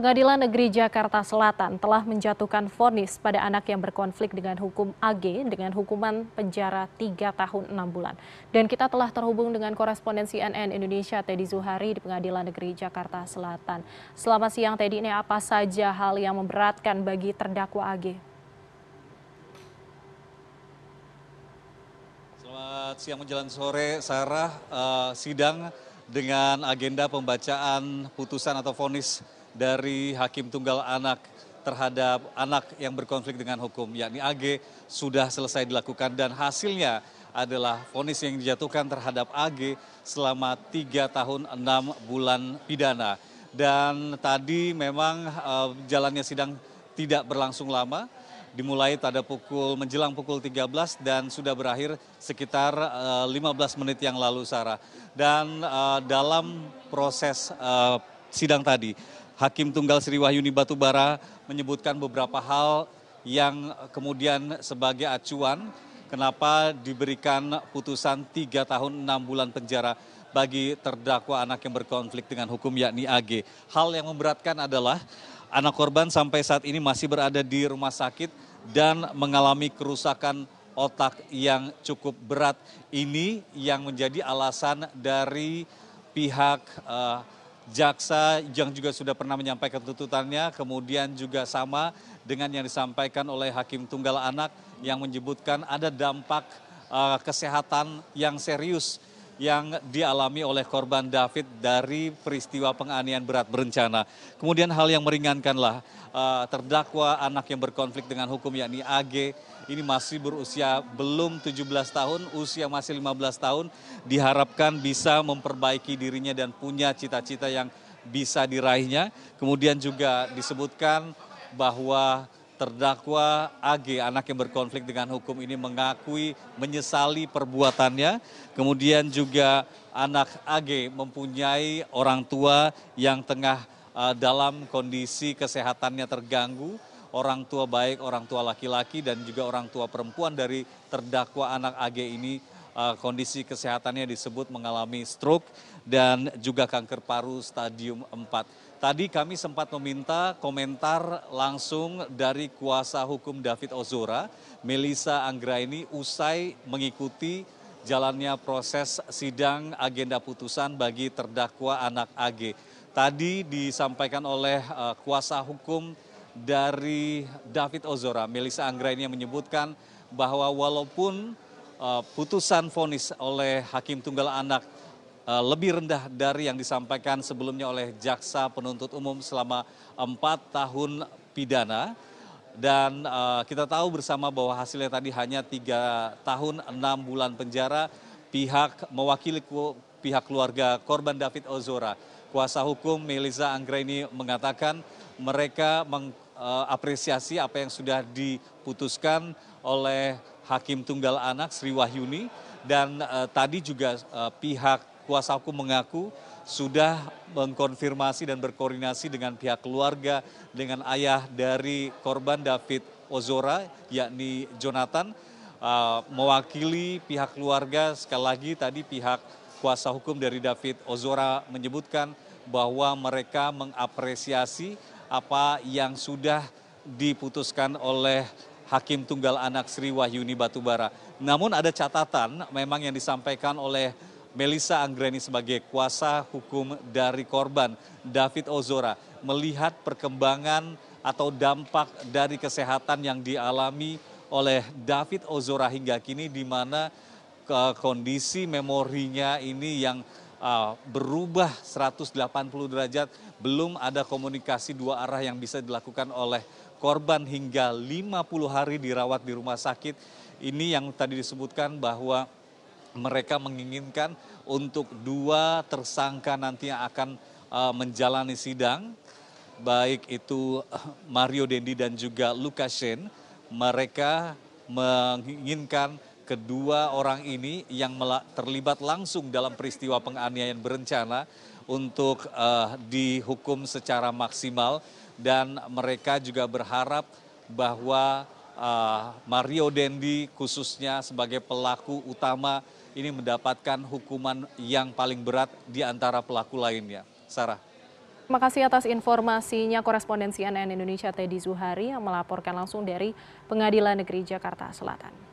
Pengadilan Negeri Jakarta Selatan telah menjatuhkan vonis pada anak yang berkonflik dengan hukum AG dengan hukuman penjara 3 tahun 6 bulan. Dan kita telah terhubung dengan korespondensi NN Indonesia Teddy Zuhari di Pengadilan Negeri Jakarta Selatan. Selamat siang Teddy, ini apa saja hal yang memberatkan bagi terdakwa AG? Selamat siang menjelang sore, Sarah. Uh, sidang dengan agenda pembacaan putusan atau vonis dari Hakim Tunggal Anak terhadap anak yang berkonflik dengan hukum, yakni AG, sudah selesai dilakukan dan hasilnya adalah vonis yang dijatuhkan terhadap AG selama tiga tahun enam bulan pidana. Dan tadi memang uh, jalannya sidang tidak berlangsung lama, dimulai pada pukul menjelang pukul 13 dan sudah berakhir sekitar uh, eh, 15 menit yang lalu Sarah. Dan uh, dalam proses uh, sidang tadi Hakim Tunggal Sri Wahyuni Batubara menyebutkan beberapa hal yang kemudian sebagai acuan kenapa diberikan putusan tiga tahun enam bulan penjara bagi terdakwa anak yang berkonflik dengan hukum yakni AG. Hal yang memberatkan adalah anak korban sampai saat ini masih berada di rumah sakit dan mengalami kerusakan otak yang cukup berat. Ini yang menjadi alasan dari pihak uh, jaksa yang juga sudah pernah menyampaikan tuntutannya, kemudian juga sama dengan yang disampaikan oleh Hakim Tunggal Anak yang menyebutkan ada dampak uh, kesehatan yang serius yang dialami oleh korban David dari peristiwa penganiayaan berat berencana. Kemudian hal yang meringankanlah uh, terdakwa anak yang berkonflik dengan hukum yakni AG ini masih berusia belum 17 tahun, usia masih 15 tahun, diharapkan bisa memperbaiki dirinya dan punya cita-cita yang bisa diraihnya. Kemudian juga disebutkan bahwa terdakwa AG, anak yang berkonflik dengan hukum ini mengakui menyesali perbuatannya. Kemudian juga anak AG mempunyai orang tua yang tengah uh, dalam kondisi kesehatannya terganggu orang tua baik orang tua laki-laki dan juga orang tua perempuan dari terdakwa anak AG ini kondisi kesehatannya disebut mengalami stroke dan juga kanker paru stadium 4. Tadi kami sempat meminta komentar langsung dari kuasa hukum David Ozora, Melisa Anggraini, usai mengikuti jalannya proses sidang agenda putusan bagi terdakwa anak AG. Tadi disampaikan oleh uh, kuasa hukum dari David Ozora, Melisa Anggra ini yang menyebutkan bahwa walaupun putusan vonis oleh Hakim Tunggal Anak uh, lebih rendah dari yang disampaikan sebelumnya oleh jaksa penuntut umum selama empat tahun pidana, dan uh, kita tahu bersama bahwa hasilnya tadi hanya tiga tahun enam bulan penjara pihak mewakili pihak keluarga korban David Ozora. Kuasa hukum Melisa Anggraini mengatakan mereka mengapresiasi apa yang sudah diputuskan oleh Hakim Tunggal Anak Sri Wahyuni. Dan uh, tadi juga uh, pihak kuasa hukum mengaku sudah mengkonfirmasi dan berkoordinasi dengan pihak keluarga dengan ayah dari korban David Ozora yakni Jonathan. Uh, mewakili pihak keluarga sekali lagi tadi pihak kuasa hukum dari David Ozora menyebutkan bahwa mereka mengapresiasi apa yang sudah diputuskan oleh Hakim Tunggal Anak Sri Wahyuni Batubara. Namun ada catatan memang yang disampaikan oleh Melisa Anggreni sebagai kuasa hukum dari korban David Ozora melihat perkembangan atau dampak dari kesehatan yang dialami oleh David Ozora hingga kini di mana kondisi memorinya ini yang uh, berubah 180 derajat, belum ada komunikasi dua arah yang bisa dilakukan oleh korban hingga 50 hari dirawat di rumah sakit. Ini yang tadi disebutkan bahwa mereka menginginkan untuk dua tersangka nanti yang akan uh, menjalani sidang, baik itu uh, Mario Dendi dan juga Lukashen, mereka menginginkan kedua orang ini yang terlibat langsung dalam peristiwa penganiayaan berencana untuk uh, dihukum secara maksimal dan mereka juga berharap bahwa uh, Mario Dendi khususnya sebagai pelaku utama ini mendapatkan hukuman yang paling berat di antara pelaku lainnya. Sarah. Terima kasih atas informasinya korespondensi CNN Indonesia Teddy Zuhari yang melaporkan langsung dari Pengadilan Negeri Jakarta Selatan.